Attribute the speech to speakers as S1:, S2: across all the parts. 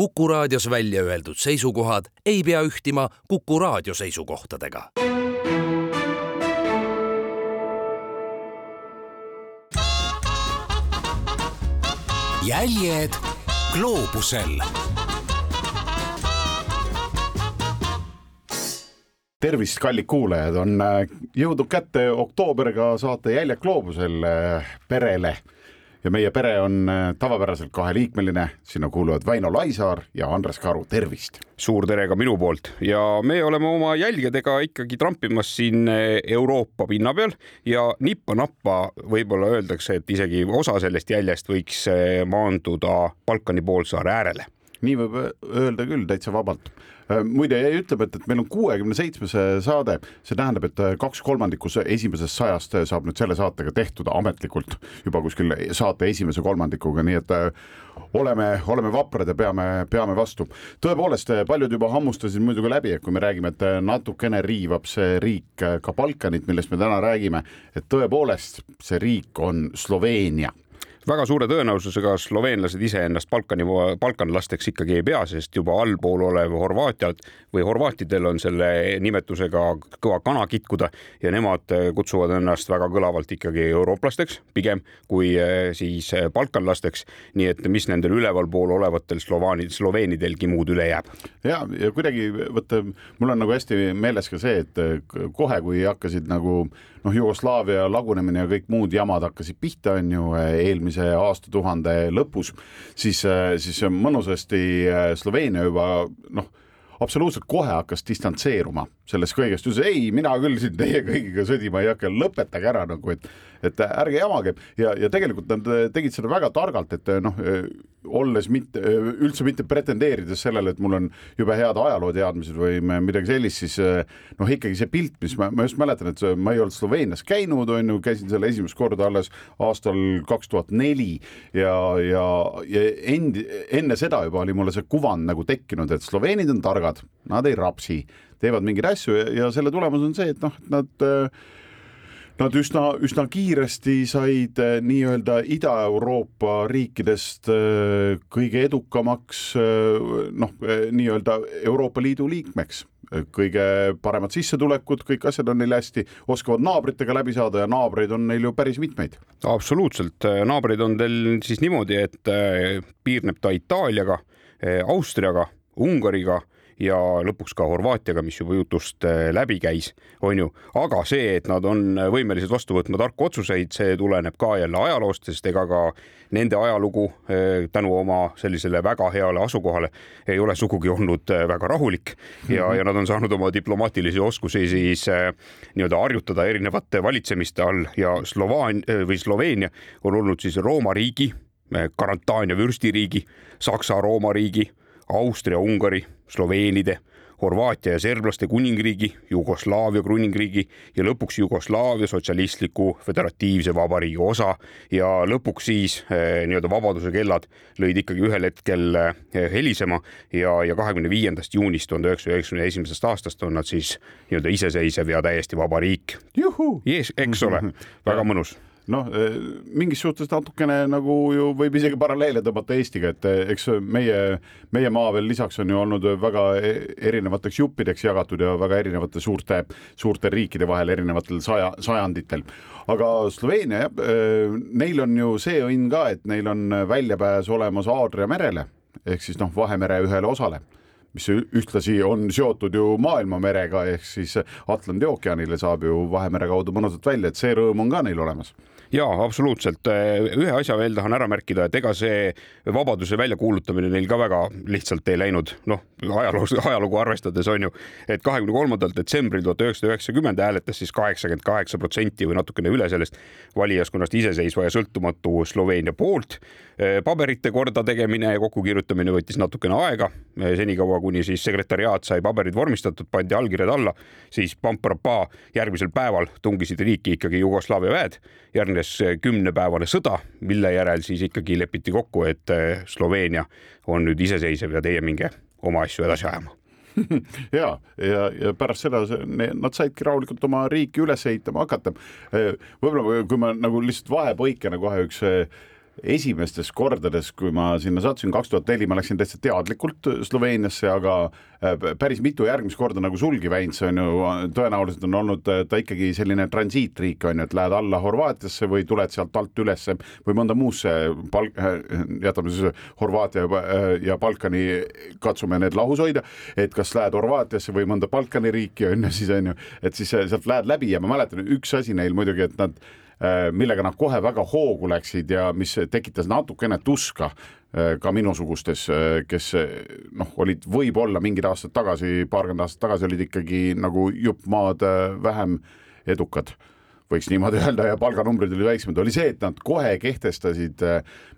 S1: Kuku raadios välja öeldud seisukohad ei pea ühtima Kuku raadio seisukohtadega.
S2: jäljed gloobusel.
S3: Tervist, kallid kuulajad, on äh, jõudnud kätte oktoobriga saate Jäljed gloobusel äh, perele ja meie pere on äh, tavapäraselt kaheliikmeline, sinna kuuluvad Väino Laisaar ja Andres Karu, tervist.
S4: suur tere ka minu poolt ja me oleme oma jälgedega ikkagi trampimas siin äh, Euroopa pinna peal ja nippa-nappa võib-olla öeldakse, et isegi osa sellest jäljest võiks äh, maanduda Balkani poolsaare äärele
S3: nii võib öelda küll täitsa vabalt. Muide jäi ütlema, et, et meil on kuuekümne seitsmes saade, see tähendab, et kaks kolmandikku esimesest sajast saab nüüd selle saatega tehtud ametlikult juba kuskil saate esimese kolmandikuga, nii et oleme, oleme vaprad ja peame, peame vastu. tõepoolest, paljud juba hammustasid muidugi läbi, et kui me räägime, et natukene riivab see riik ka Balkanit, millest me täna räägime, et tõepoolest see riik on Sloveenia
S4: väga suure tõenäosusega sloveenlased iseennast Balkani, balkanlasteks ikkagi ei pea, sest juba allpool olev Horvaatiad või horvaatidel on selle nimetusega kõva kana kitkuda ja nemad kutsuvad ennast väga kõlavalt ikkagi eurooplasteks pigem kui eh, siis eh, balkanlasteks. nii et mis nendel ülevalpool olevatel slovaanid, sloveenidelgi muud üle jääb.
S3: ja, ja kuidagi vaata, mul on nagu hästi meeles ka see, et kohe, kui hakkasid nagu noh, Jugoslaavia lagunemine ja kõik muud jamad hakkasid pihta, on ju, eelmise aastatuhande lõpus, siis, siis mõnusasti Sloveenia juba noh, absoluutselt kohe hakkas distantseeruma sellest kõigest, ütles ei, mina küll siin teie kõigiga sõdima ei hakka, lõpetage ära nagu, et, et ärge jamage. Ja, ja tegelikult nad tegid seda väga targalt, et noh, olles mitte, üldse mitte pretendeerides sellele, et mul on jube head ajalooteadmised või midagi sellist, siis noh, ikkagi see pilt, mis ma, ma just mäletan, et ma ei olnud Sloveenias käinud, on ju, käisin seal esimest korda alles aastal kaks tuhat neli ja, ja, ja endi, enne seda juba oli mulle see kuvand nagu tekkinud, et sloveenid on targad, nad ei rapsi teevad mingeid asju ja, ja selle tulemus on see, et noh, et nad Nad üsna, üsna kiiresti said eh, nii-öelda Ida-Euroopa riikidest eh, kõige edukamaks eh, noh, nii-öelda Euroopa Liidu liikmeks kõige paremad sissetulekud, kõik asjad on neil hästi, oskavad naabritega läbi saada ja naabreid on neil ju päris mitmeid.
S4: absoluutselt, naabreid on teil siis niimoodi, et piirneb ta Itaaliaga, Austriaga, Ungariga ja lõpuks ka Horvaatiaga, mis juba jutust äh, läbi käis, on ju. aga see, et nad on võimelised vastu võtma tarku otsuseid, see tuleneb ka jälle ajaloost, sest ega ka nende ajalugu äh, tänu oma sellisele väga heale asukohale ei ole sugugi olnud äh, väga rahulik ja mm, -hmm. ja nad on saanud oma diplomaatilisi oskusi siis nii-öelda harjutada erinevate valitsemiste all ja Slovaan- või Sloveenia on olnud siis Rooma riigi Karantaania vürstiriigi, Saksa-Rooma riigi Austria-Ungari, sloveenide, Horvaatia ja serblaste kuningriigi, Jugoslaavia kuningriigi ja lõpuks Jugoslaavia sotsialistliku föderatiivse vabariigi osa. Ja lõpuks siis eh, nii-öelda vabaduse kellad lõid ikkagi ühel hetkel eh, helisema ja, ja kahekümne viiendast juunist tuhande üheksasaja üheksakümne esimesest aastast on nad siis nii-öelda iseseisev ja täiesti vaba riik. eks ole, väga mõnus
S3: noh, eh, mingis suhtes natukene nagu ju võib isegi paralleele tõmmata Eestiga, et eh, eks meie, meie maa veel lisaks on ju olnud väga e-, erinevateks juppideks jagatud ja väga erinevate suurte, suurte riikide vahel erinevatel saja, sajanditel. aga Sloveenia jah, eh, neil on ju see õnn ka, et neil on väljapääs olemas Aadria merele ehk siis noh, Vahemere ühele osale mis ühtlasi on seotud ju maailmamerega ehk siis Atlandi ookeanile saab ju Vahemere kaudu mõnusalt välja, et see rõõm on ka neil olemas
S4: ja absoluutselt, ühe asja veel tahan ära märkida, et ega see vabaduse väljakuulutamine neil ka väga lihtsalt ei läinud, noh, ajaloos, ajalugu arvestades on ju, et kahekümne kolmandal detsembril tuhat üheksasada üheksakümmend hääletas siis kaheksakümmend kaheksa protsenti või natukene üle sellest valijaskonnast iseseisva ja sõltumatu Sloveenia poolt. paberite kordategemine ja kokkukirjutamine võttis natukene aega, senikaua kuni siis sekretäriaat sai paberid vormistatud, pandi allkirjad alla, siis pamprapaa järgmisel päeval tungisid riiki ikkagi Jugoslaavia väed järgnes kümnepäevane sõda, mille järel siis ikkagi lepiti kokku, et eh, Sloveenia on nüüd iseseisev ja teie minge oma asju edasi ajama
S3: ja, ja, ja pärast seda nad saidki rahulikult oma riiki üles ehitama hakata. Eh, võib-olla kui ma nagu lihtsalt vahepõikena kohe üks eh, esimestes kordades, kui ma sinna sattusin, kaks tuhat neli, ma läksin täitsa teadlikult Sloveeniasse, aga äh, päris mitu järgmist korda nagu sulgi Väints on ju, tõenäoliselt on olnud äh, ta ikkagi selline transiitriik on ju, et lähed alla Horvaatiasse või tuled sealt alt ülesse või mõnda muusse palk-, äh, jätame siis Horvaatia ja Balkani, katsume need lahus hoida, et kas lähed Horvaatiasse või mõnda Balkani riiki on ju, siis on ju, et siis sealt lähed läbi ja ma mäletan, üks asi neil muidugi, et nad Äh, millega nad kohe väga hoogu läksid ja mis tekitas natukene tuska äh, ka minusugustes, äh, kes noh, olid võib-olla mingid aastad tagasi, paarkümmend aastat tagasi olid ikkagi nagu jupp maad vähem edukad võiks niimoodi öelda ja palganumbrid olid väiksemad, oli see, et nad kohe kehtestasid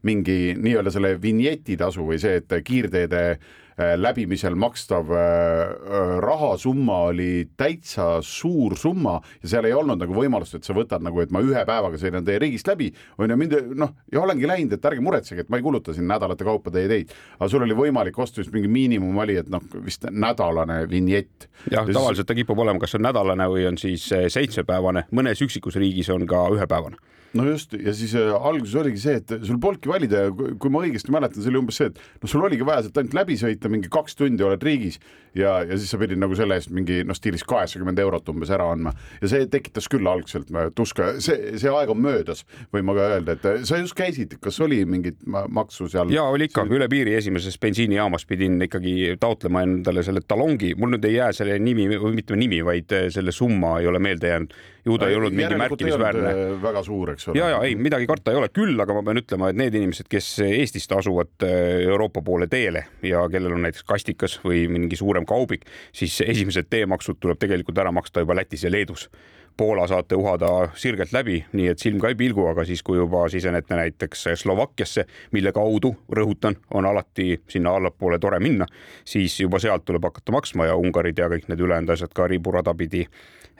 S3: mingi nii-öelda selle vinjetitasu või see, et kiirteede Äh, läbimisel makstav äh, äh, rahasumma oli täitsa suur summa ja seal ei olnud nagu võimalust, et sa võtad nagu, et ma ühe päevaga sõidan teie riigist läbi, on ju, mind noh, ja olengi läinud, et ärge muretsege, et ma ei kuluta siin nädalate kaupa teie teid. aga sul oli võimalik osta vist mingi miinimum oli, et noh, vist nädalane vinjett.
S4: jah, tavaliselt ta kipub olema, kas on nädalane või on siis seitsmepäevane, mõnes üksikus riigis on ka ühepäevane
S3: no just ja siis äh, alguses oligi see, et sul polnudki valida ja kui ma õigesti mäletan, see oli umbes see, et noh, sul oligi vaja sealt ainult läbi sõita, mingi kaks tundi oled riigis ja, ja siis sa pidid nagu selle eest mingi noh, stiilis kaheksakümmend eurot umbes ära andma. Ja see tekitas küll algselt äh, tuska, see, see aeg on möödas, võin ma ka öelda, et äh, sa just käisid, kas oli mingit maksu seal?
S4: ja oli ikka, üle piiri esimeses bensiinijaamas pidin ikkagi taotlema endale selle talongi, mul nüüd ei jää selle nimi või mitte nimi, vaid selle summa ei ole meelde jäänud ju ta ei olnud mingi märkimisväärne.
S3: väga suur, eks ole.
S4: ja, ja ei midagi karta ei ole, küll aga ma pean ütlema, et need inimesed, kes Eestist asuvad äh, Euroopa poole teele ja kellel on näiteks kastikas või mingi suurem kaubik, siis esimesed teemaksud tuleb tegelikult ära maksta juba Lätis ja Leedus Poola saate uhada sirgelt läbi, nii et silm ka ei pilgu, aga siis, kui juba sisenete näiteks Slovakkiasse, mille kaudu, rõhutan, on alati sinna allapoole tore minna, siis juba sealt tuleb hakata maksma ja Ungarid ja kõik need ülejäänud asjad ka riburada pidi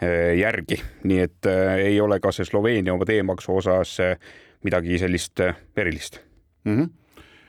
S4: Eh, järgi, nii et eh, ei ole ka see Sloveenia oma teemaksu osas eh, midagi sellist erilist
S3: mm. -hmm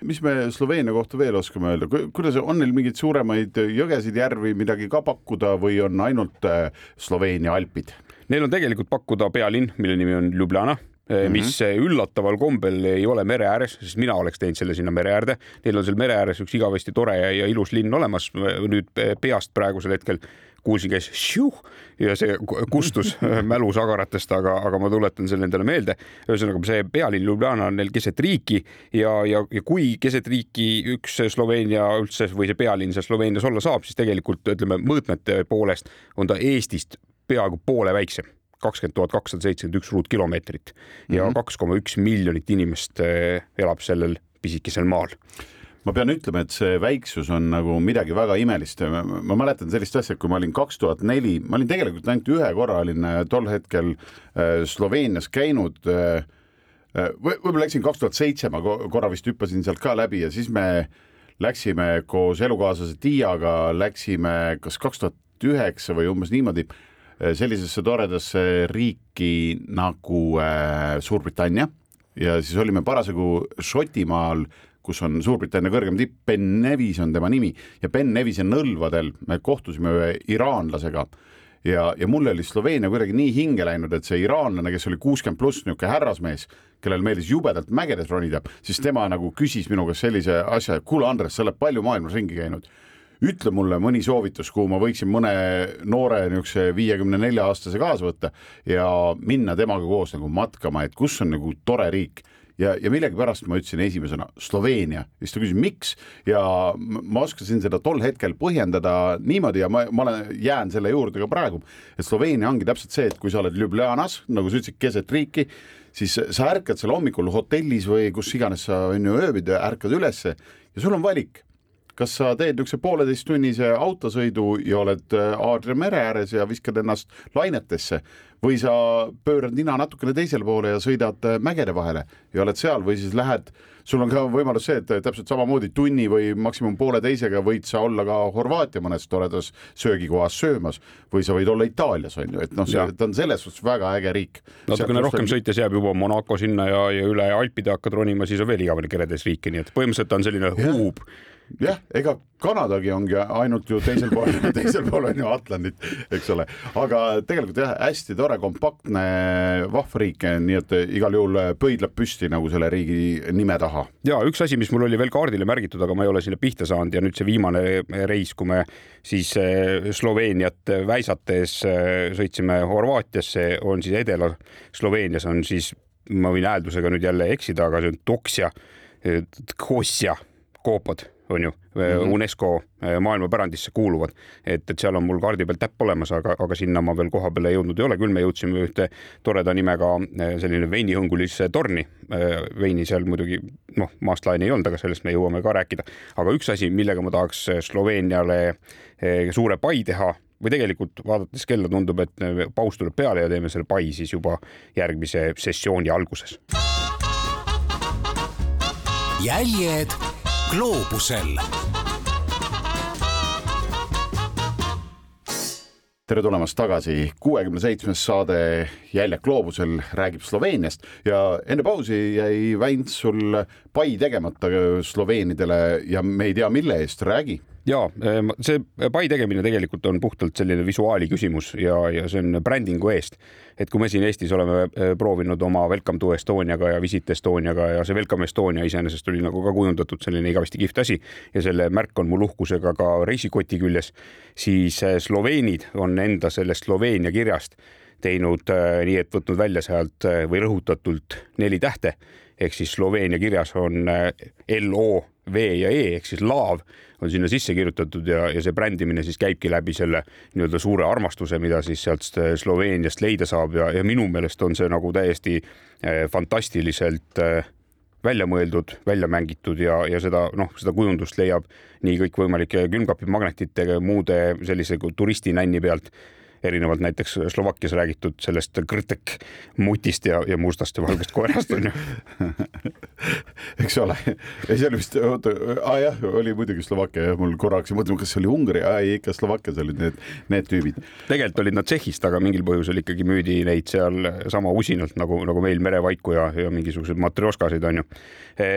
S3: mis me Sloveenia kohta veel oskame öelda, kuidas on neil mingeid suuremaid jõgesid, järvi, midagi ka pakkuda või on ainult Sloveenia alpid?
S4: Neil on tegelikult pakkuda pealinn, mille nimi on Ljubljana Mm -hmm. mis üllataval kombel ei ole mere ääres, sest mina oleks teinud selle sinna mere äärde. Neil on seal mere ääres üks igavesti tore ja, ja ilus linn olemas. nüüd peast praegusel hetkel kuulsin, käis šiuh ja see kustus mälusagaratest, aga, aga ma tuletan selle endale meelde. ühesõnaga, see pealinn Ljubljana on neil keset riiki ja, ja, ja kui keset riiki üks Sloveenia üldse või see pealinn seal Sloveenias olla saab, siis tegelikult ütleme mõõtmete poolest on ta Eestist peaaegu poole väiksem kakskümmend tuhat kakssada seitsekümmend üks ruutkilomeetrit ja mhm. kaks koma üks miljonit inimest eh, elab sellel pisikesel maal
S3: ma pean ütlema, et see väiksus on nagu midagi väga imelist. ma mäletan sellist asja, kui ma olin kaks tuhat neli, ma olin tegelikult ainult ühe korra olin äh, tol hetkel äh, Sloveenias käinud äh, või võib-olla läksin kaks tuhat seitse, ma korra vist hüppasin sealt ka läbi ja siis me läksime koos elukaaslase Tiiaga, läksime kas kaks tuhat üheksa või umbes niimoodi sellisesse toredasse riiki nagu Suurbritannia ja siis olime parasjagu Šotimaal kus on Suurbritannia kõrgem tipp, Ben Nevis on tema nimi ja Ben Nevise nõlvadel me kohtusime ühe iraanlasega. Ja, ja mulle oli Sloveenia kuidagi nii hinge läinud, et see iraanlane, kes oli kuuskümmend pluss niisugune härrasmees, kellel meeldis jubedalt mägedes ronida, siis tema nagu küsis minu käest sellise asja, et kuule, Andres, sa oled palju maailmas ringi käinud. Ütle mulle mõni soovitus, kuhu ma võiksin mõne noore niisuguse viiekümne nelja aastase kaasa võtta ja minna temaga koos nagu matkama, et kus on nagu tore riik ja, ja millegipärast ma ütlesin esimesena Sloveenia, siis ta küsis, miks? Ja ma oskasin seda tol hetkel põhjendada niimoodi ja ma, ma olen, jään selle juurde ka praegu, et Sloveenia ongi täpselt see, et kui sa oled Ljubljanas, nagu sa ütlesid, keset riiki, siis sa ärkad seal hommikul hotellis või kus iganes sa on ju ööbid ärkad ülesse ja sul on valik kas sa teed niisuguse pooleteisttunnise autosõidu ja oled äh, Aadria mere ääres ja viskad ennast lainetesse või sa pöörad nina natukene teisele poole ja sõidad äh, mägede vahele ja oled seal või siis lähed, sul on ka võimalus see, et täpselt samamoodi tunni või maksimum pooleteisega võid sa olla ka Horvaatia mõnes toredas söögikohas söömas või sa võid olla Itaalias on ju, et noh, see ta on selles suhtes väga äge riik.
S4: natukene rohkem on... sõites jääb juba Monaco sinna ja, ja üle Alpide hakkad ronima, siis on veel igavene keredes riike, nii et põhimõtteliselt on selline huub
S3: jah, ega Kanadagi ongi ainult ju teisel pool teisel pool on ju Atlandit, eks ole, aga tegelikult jah, hästi tore, kompaktne, vahva riik, nii et igal juhul pöidlab püsti nagu selle riigi nime taha.
S4: Ja üks asi, mis mul oli veel kaardile märgitud, aga ma ei ole sinna pihta saanud ja nüüd see viimane reis, kui me siis eh, Sloveeniat väisates eh, sõitsime Horvaatiasse, on siis Edela-Sloveenias on siis, ma võin hääldusega nüüd jälle eksida, aga see on Toksja, Tkosja koopad on ju mm -hmm. UNESCO äh, maailmapärandisse kuuluvad, et, et seal on mul kaardi peal täpp olemas, aga, aga sinna ma veel koha peale jõudnud ei ole, küll me jõudsime ühte toreda nimega äh, selline veinihõngulisse torni. Veini seal muidugi noh, maast laeni ei olnud, aga sellest me jõuame ka rääkida. aga üks asi, millega ma tahaks Sloveeniale suure pai teha või tegelikult vaadates kella tundub, et paus tuleb peale ja teeme selle pai siis juba järgmise sessiooni alguses.
S2: jäljed gloobusel.
S3: tere tulemast tagasi, kuuekümne seitsmes saade Jäljed gloobusel räägib Sloveeniast. Ja enne pausi jäi Väint sul pai tegemata sloveenidele ja me ei tea, mille eest, räägi
S4: ja see pai tegemine tegelikult on puhtalt selline visuaali küsimus ja, ja see on brändingu eest. et kui me siin Eestis oleme eh, proovinud oma Welcome to Estoniaga ja Visit Estoniaga ja see Welcome Estonia iseenesest oli nagu ka kujundatud selline igavesti kihvt asi ja selle märk on mul uhkusega ka reisikoti küljes, siis eh, sloveenid on enda sellest Sloveenia kirjast teinud nii, et võtnud välja sealt või rõhutatult neli tähte ehk siis Sloveenia kirjas on L, O, V ja E ehk siis laav on sinna sisse kirjutatud ja, ja see brändimine siis käibki läbi selle nii-öelda suure armastuse, mida siis sealt Sloveeniast leida saab ja, ja minu meelest on see nagu täiesti fantastiliselt välja mõeldud, välja mängitud ja, ja seda noh, seda kujundust leiab nii kõikvõimalike külmkapimagnetite, muude sellise turistinänni pealt erinevalt näiteks Slovakkias räägitud sellest krõtek mutist ja, ja mustast ja valgest koerast on ju
S3: eks ole, ei see oli vist, oota ah,, jah, oli muidugi Slovakkia jah, mul korraks mõtlema, kas see oli Ungari, ei ikka Slovakkias olid need, need tüübid.
S4: tegelikult olid nad Tšehhist, aga mingil põhjusel ikkagi müüdi neid seal sama usinalt nagu, nagu meil merevaiku ja, ja mingisuguseid matrjoškasid on ju e,.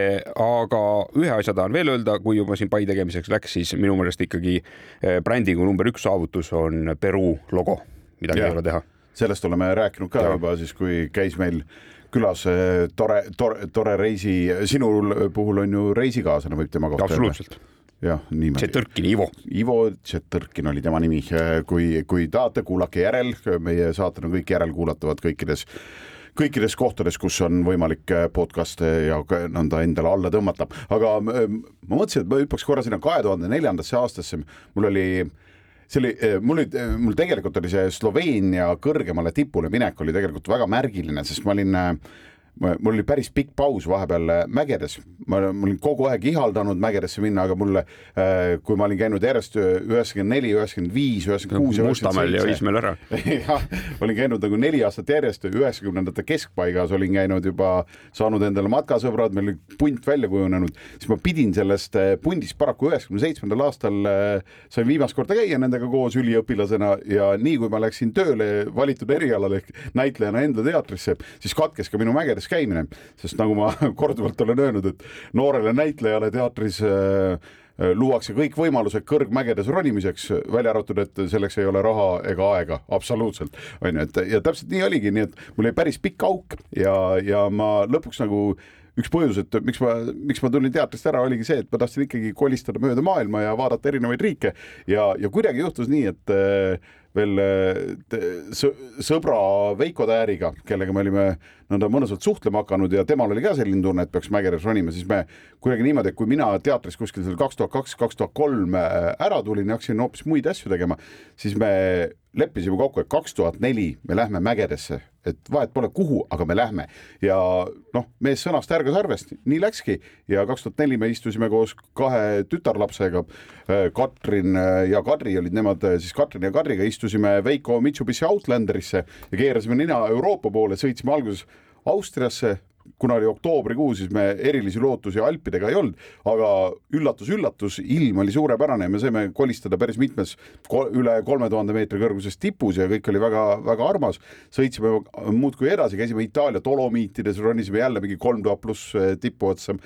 S4: aga ühe asja tahan veel öelda, kui juba siin pai tegemiseks läks, siis minu meelest ikkagi e, brändingu number üks saavutus on Peruu logo midagi ja. ei ole teha.
S3: sellest oleme rääkinud ka ja. juba siis, kui käis meil külas eh, tore, tore, tore reisi, sinul puhul on ju reisikaaslane, võib tema kohta
S4: öelda.
S3: jah, niimoodi.
S4: Tšetõrkin Ivo.
S3: Ivo Tšetõrkin oli tema nimi. kui, kui tahate, kuulake järel, meie saated on kõik järelkuulatavad kõikides, kõikides kohtades, kus on võimalik podcast'e ja nõnda endale alla tõmmata. aga eh, ma mõtlesin, et ma hüppaks korra sinna kahe tuhande neljandasse aastasse. mul oli äh, see oli, eh, mul oli, eh, mul tegelikult oli see Sloveenia kõrgemale tipule minek oli tegelikult väga märgiline, sest ma olin äh, mul oli päris pikk paus vahepeal äh, mägedes, ma, olin kogu aeg ihaldanud mägedesse minna, aga mulle, äh, kui ma olin käinud järjest üheksakümmend neli, üheksakümmend viis, üheksakümmend kuus.
S4: Mustamäel ja Õismäel ära.
S3: Jah, olin käinud nagu neli aastat järjest, üheksakümnendate keskpaigas olin käinud juba, saanud endale matkasõbrad, meil oli punt välja kujunenud, siis ma pidin sellest äh, pundist paraku üheksakümne seitsmendal aastal sain viimast korda käia nendega koos üliõpilasena ja nii kui ma läksin tööle valitud erialale ehk näitlejana enda teatrisse, siis katkes ka minu mägedes teatris käimine, sest nagu ma korduvalt olen öelnud, et noorele näitlejale teatris äh, äh, luuakse kõik võimalused kõrgmägedes ronimiseks, välja arvatud, et selleks ei ole raha ega aega, absoluutselt, on ju, et ja täpselt nii oligi, nii et mul oli päris pikk auk ja, ja ma lõpuks nagu üks põhjus, et miks ma, miks ma tulin teatrist ära, oligi see, et ma tahtsin ikkagi kolistada mööda maailma ja vaadata erinevaid riike. Ja, ja kuidagi juhtus nii, et äh, veel sõbra Veiko Tääriga, kellega me olime nõnda mõnusalt suhtlema hakanud ja temal oli ka selline tunne, et peaks mägedes ronima, siis me kuidagi niimoodi, et kui mina teatris kuskil seal kaks tuhat kaks, kaks tuhat kolm äh, ära tulin ja hakkasin hoopis muid asju tegema, siis me leppisime kokku, et kaks tuhat neli me lähme mägedesse, et vahet pole, kuhu, aga me lähme ja noh, mees sõnast ärgas arvest, nii läkski ja kaks tuhat neli me istusime koos kahe tütarlapsega. Äh, Katrin äh, ja Kadri olid nemad siis Katrin ja Kadriga istusime Veiko Mitsubishi Outlanderisse ja keerasime nina Euroopa poole, sõitsime alguses Austriasse, kuna oli oktoobrikuu, siis me erilisi lootusi Alpidega ei olnud, aga üllatus-üllatus, ilm oli suurepärane ja me saime kolistada päris mitmes üle kolme tuhande meetri kõrguses tipus ja kõik oli väga-väga armas. sõitsime muudkui edasi, käisime Itaalia Dolomiitides, ronisime jälle mingi kolm tuhat pluss tippu otsa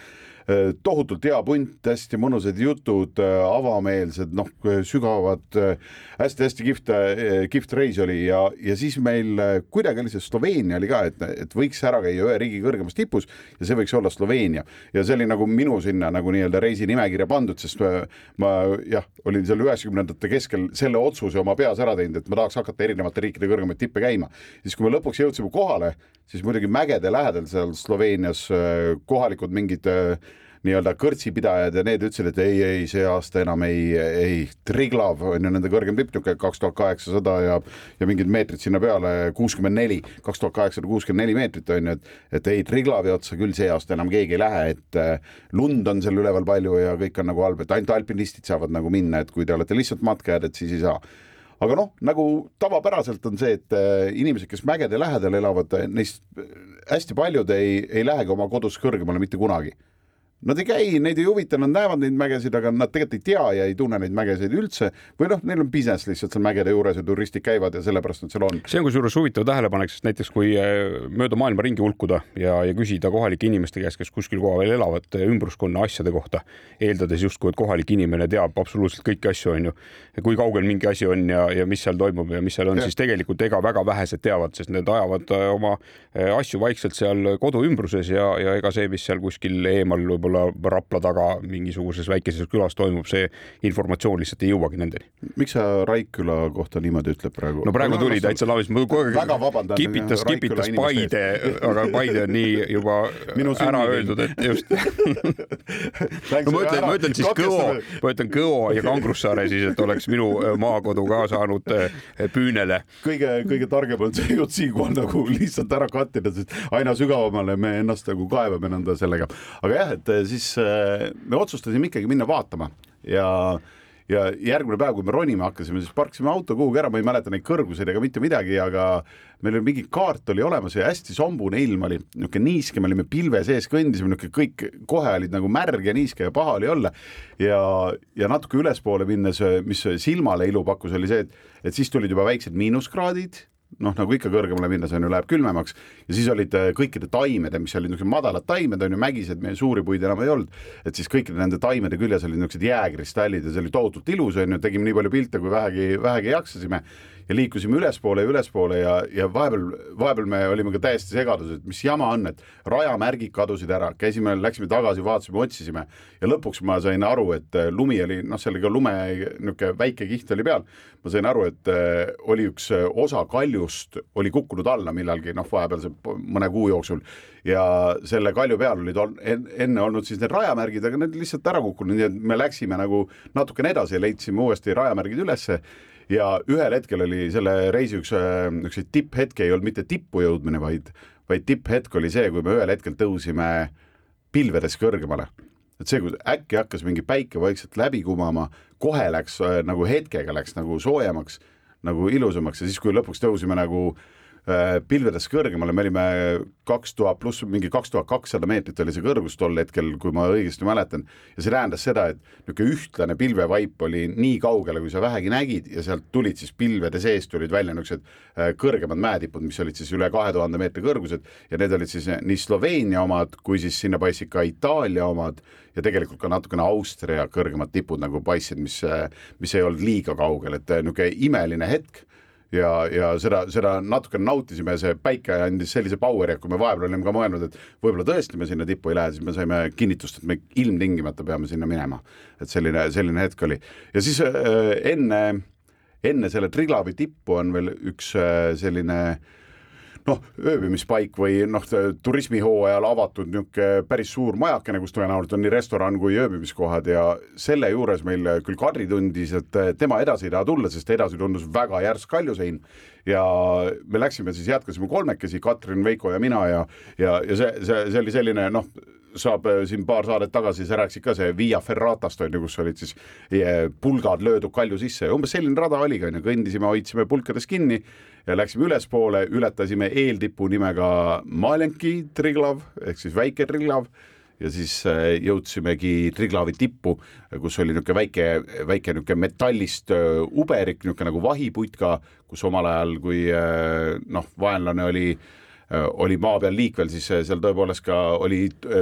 S3: tohutult hea punt, hästi mõnusad jutud, avameelsed, noh, sügavad hästi-hästi kihvt, kihvt reis oli ja, ja siis meil kuidagi oli see Sloveenia oli ka, et, et võiks ära käia ühe riigi kõrgemas tipus ja see võiks olla Sloveenia ja see oli nagu minu sinna nagu nii-öelda reisinimekirja pandud, sest ma, ma jah, olin seal üheksakümnendate keskel selle otsuse oma peas ära teinud, et ma tahaks hakata erinevate riikide kõrgemaid tippe käima. siis, kui me lõpuks jõudsime kohale, siis muidugi mägede lähedal seal Sloveenias kohalikud mingid äh, nii-öelda kõrtsipidajad ja need ütlesid, et ei, ei, see aasta enam ei, ei, Triglav on ju nende kõrgem tipp, niisugune kaks tuhat kaheksasada ja ja mingid meetrid sinna peale, kuuskümmend neli, kaks tuhat kaheksasada kuuskümmend neli meetrit on ju, et et ei, Triglavi otsa küll see aasta enam keegi ei lähe, et äh, lund on seal üleval palju ja kõik on nagu halb, et ainult alpinistid saavad nagu minna, et kui te olete lihtsalt matkajad, et siis ei saa aga noh, nagu tavapäraselt on see, et äh, inimesed, kes mägede lähedal elavad, neist hästi paljud ei, ei lähegi oma kodust kõrgemale mitte kunagi Nad ei käi, neid ei huvita, nad näevad neid mägesid, aga nad tegelikult ei tea ja ei tunne neid mägesid üldse. Või noh, neil on business lihtsalt seal mägede juures ja turistid käivad ja sellepärast nad seal on.
S4: see on kusjuures huvitav tähelepanek, sest näiteks kui äh, mööda maailma ringi hulkuda ja, ja küsida kohalike inimeste käest, kes kuskil kohapeal elavad, äh, ümbruskonna asjade kohta, eeldades justkui, et kohalik inimene teab absoluutselt kõiki asju, on ju, kui kaugel mingi asi on ja, ja mis seal toimub ja mis seal on, siis tegelikult ega väga vähesed teavad, sest need ajavad äh, oma asju vaikselt seal kodu ümbruses ja, ja ega see, mis seal kuskil eemal võib-olla võib-olla Rapla taga mingisuguses väikeses külas toimub, see informatsioon lihtsalt ei jõuagi nendeni.
S3: miks sa Raikküla kohta niimoodi ütled praegu?
S4: no praegu tuli täitsa laamist, ma kogu aeg kipitas, kipitas Paide, aga Paide on nii juba Minu ära öeldud, et just no ma ütlen, ma ütlen siis Kõo, ma ütlen Kõo ja Kangrussaare siis, et oleks minu äh, maakodu ka saanud äh, püünele.
S3: kõige, kõige targem on see jutt siinkohal nagu lihtsalt ära kattida, sest aina sügavamale me ennast nagu kaevame nõnda sellega. aga jah, et siis äh, me otsustasime ikkagi minna vaatama ja ja järgmine päev, kui me ronima hakkasime, siis parkisime auto kuhugi ära, ma ei mäleta neid kõrguseid ega mitte midagi, aga meil oli mingi kaart oli olemas ja hästi sombune ilm oli, niisugune niiske, me olime pilve sees, kõndisime, niisugune kõik kohe olid nagu märg ja niiske ja paha oli olla. ja, ja natuke ülespoole minnes, mis silmale ilu pakkus, oli see, et, et siis tulid juba väiksed miinuskraadid noh, nagu ikka kõrgemale minnes on ju, läheb külmemaks. Ja siis olid äh, kõikide taimede, mis olid niisugused madalad taimed on ju, mägised, meie suuri puid enam ei olnud, et siis kõikide nende taimede küljes olid niisugused jääkristallid ja see oli tohutult ilus on ju, tegime nii palju pilte, kui vähegi, vähegi jaksasime ja liikusime ülespoole ja ülespoole ja, ja vahepeal, vahepeal me olime ka täiesti segaduses, et mis jama on, et rajamärgid kadusid ära, käisime, läksime tagasi, vaatasime, otsisime ja lõpuks ma sain aru, et äh, lumi oli, noh, seal oli ka lume niisugune väike kiht oli peal. ma sain aru, et äh, oli üks äh, osa kaljust oli kukkunud alla millalgi, noh, vahepealse mõne kuu jooksul ja selle kalju peal olid enne olnud siis need rajamärgid, aga need lihtsalt ära kukkunud, nii et me läksime nagu natukene edasi ja leidsime uuesti rajamärgid ülesse ja ühel hetkel oli selle reisi üks niisuguseid tipphetki ei olnud mitte tippu jõudmine, vaid, vaid tipphetk oli see, kui me ühel hetkel tõusime pilvedes kõrgemale. et see, kui äkki hakkas mingi päike vaikselt läbi kumama, kohe läks nagu hetkega läks nagu soojemaks, nagu ilusamaks ja siis, kui lõpuks tõusime nagu äh, Äh, pilvedest kõrgemale, me olime kaks tuhat pluss mingi kaks tuhat kakssada meetrit oli see kõrgus tol hetkel, kui ma õigesti mäletan. ja see tähendas seda, et niisugune ühtlane pilvevaip oli nii kaugele, kui sa vähegi nägid ja sealt tulid siis pilvede seest tulid välja niisugused äh, kõrgemad mäetipud, mis olid siis üle kahe tuhande meetri kõrgused. Ja need olid siis nii Sloveenia omad kui siis sinna paistsid ka Itaalia omad ja tegelikult ka natukene Austria kõrgemad tipud nagu paistsid, mis, äh, mis ei olnud liiga kaugel, et niisugune imeline hetk ja, ja seda, seda natukene nautisime, see päike andis sellise power'i, et kui me vahepeal olime ka mõelnud, et võib-olla tõesti me sinna tippu ei lähe, siis me saime kinnitust, et me ilmtingimata peame sinna minema. et selline, selline hetk oli ja siis äh, enne, enne selle Triglavi tippu on veel üks äh, selline äh, noh, ööbimispaik või noh, turismihooajal avatud niisugune päris suur majakene, kus tõenäoliselt on nii restoran kui ööbimiskohad ja selle juures meil küll Kadri tundis, et tema edasi ei taha tulla, sest edasi tundus väga järsk kaljusein ja me läksime siis, jätkasime kolmekesi, Katrin, Veiko ja mina ja, ja, ja see, see, see oli selline noh, saab siin paar saadet tagasi, sa rääkisid ka see Via Ferratast on ju, kus olid siis eh, pulgad löödud kalju sisse ja umbes selline rada oligi, on ju, kõndisime, hoidsime pulkades kinni ja läksime ülespoole, ületasime eeltipu nimega Malenki Triglav ehk siis väike Triglav ja siis äh, jõudsimegi Triglavi tippu, kus oli niisugune väike, väike niisugune metallist äh, uberik, niisugune nagu vahiputka, kus omal ajal, kui äh, noh, vaenlane oli oli maa peal liikvel, siis seal tõepoolest ka oli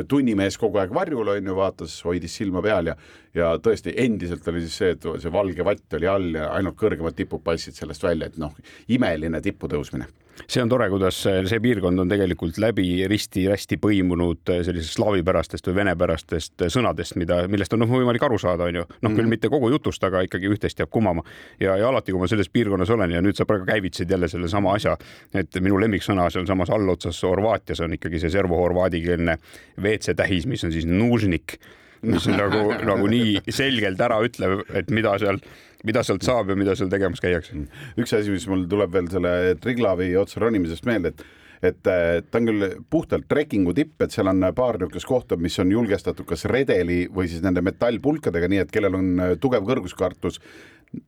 S3: tunnimees kogu aeg varjul, on ju, vaatas, hoidis silma peal ja ja tõesti endiselt oli siis see, et see valge vatt oli all ja ainult kõrgemad tipud paistsid sellest välja, et noh, imeline tippu tõusmine
S4: see on tore, kuidas see piirkond on tegelikult läbi risti-rästi põimunud sellisest slaavipärastest või venepärastest sõnadest, mida, millest on noh, võimalik aru saada, onju. noh, küll mhm. mitte kogu jutust, aga ikkagi üht-teist jääb kumama. ja, ja alati, kui ma selles piirkonnas olen ja nüüd sa praegu käivitasid jälle sellesama asja, et minu lemmiksõna sealsamas allotsas Horvaatias on ikkagi see servo-horvaadikeelne WC tähis, mis on siis nužnik mis nagu, nagu nii selgelt ära ütleb, et mida seal, mida sealt saab ja mida seal tegemas käiakse.
S3: üks asi, mis mul tuleb veel selle Triglavi otsa ronimisest meelde, et et ta on küll puhtalt trekkingu tipp, et seal on paar niisugust kohta, mis on julgestatud kas redeli või siis nende metallpulkadega, nii et kellel on tugev kõrguskartus,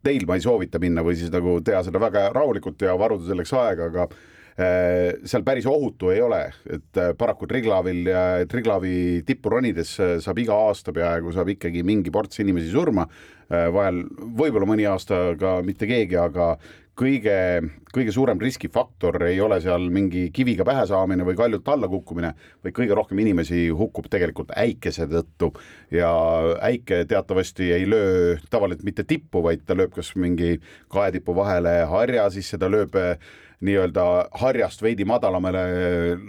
S3: teil ma ei soovita minna või siis nagu teha seda väga rahulikult ja varuda selleks aega, aga seal päris ohutu ei ole, et äh, paraku Triglavil ja Triglavi tippu ronides äh, saab iga aasta peaaegu saab ikkagi mingi ports inimesi surma. vahel võib-olla mõni aasta ka mitte keegi, aga kõige, kõige suurem riskifaktor ei ole seal mingi kiviga pähe saamine või kaljult alla kukkumine, vaid kõige rohkem inimesi hukkub tegelikult äikese tõttu ja äike teatavasti ei löö tavaliselt mitte tippu, vaid ta lööb kas mingi kaetipu vahele harja sisse, ta lööb nii-öelda harjast veidi madalamale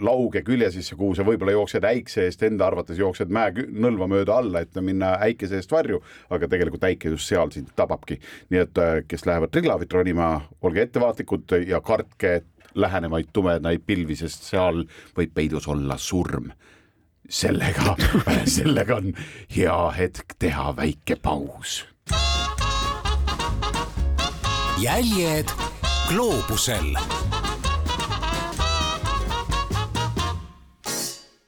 S3: lauge külje sisse, kuhu sa võib-olla jooksed äikse eest, enda arvates jooksed mäenõlva mööda alla, et minna äikese eest varju, aga tegelikult äike just seal sind tababki. nii et äh, kes lähevad Triglavit ronima, olge ettevaatlikud ja kartke lähenevaid tumedaid pilvi, sest seal võib peidus olla surm sellega sellega on hea hetk teha väike paus.
S2: jäljed gloobusel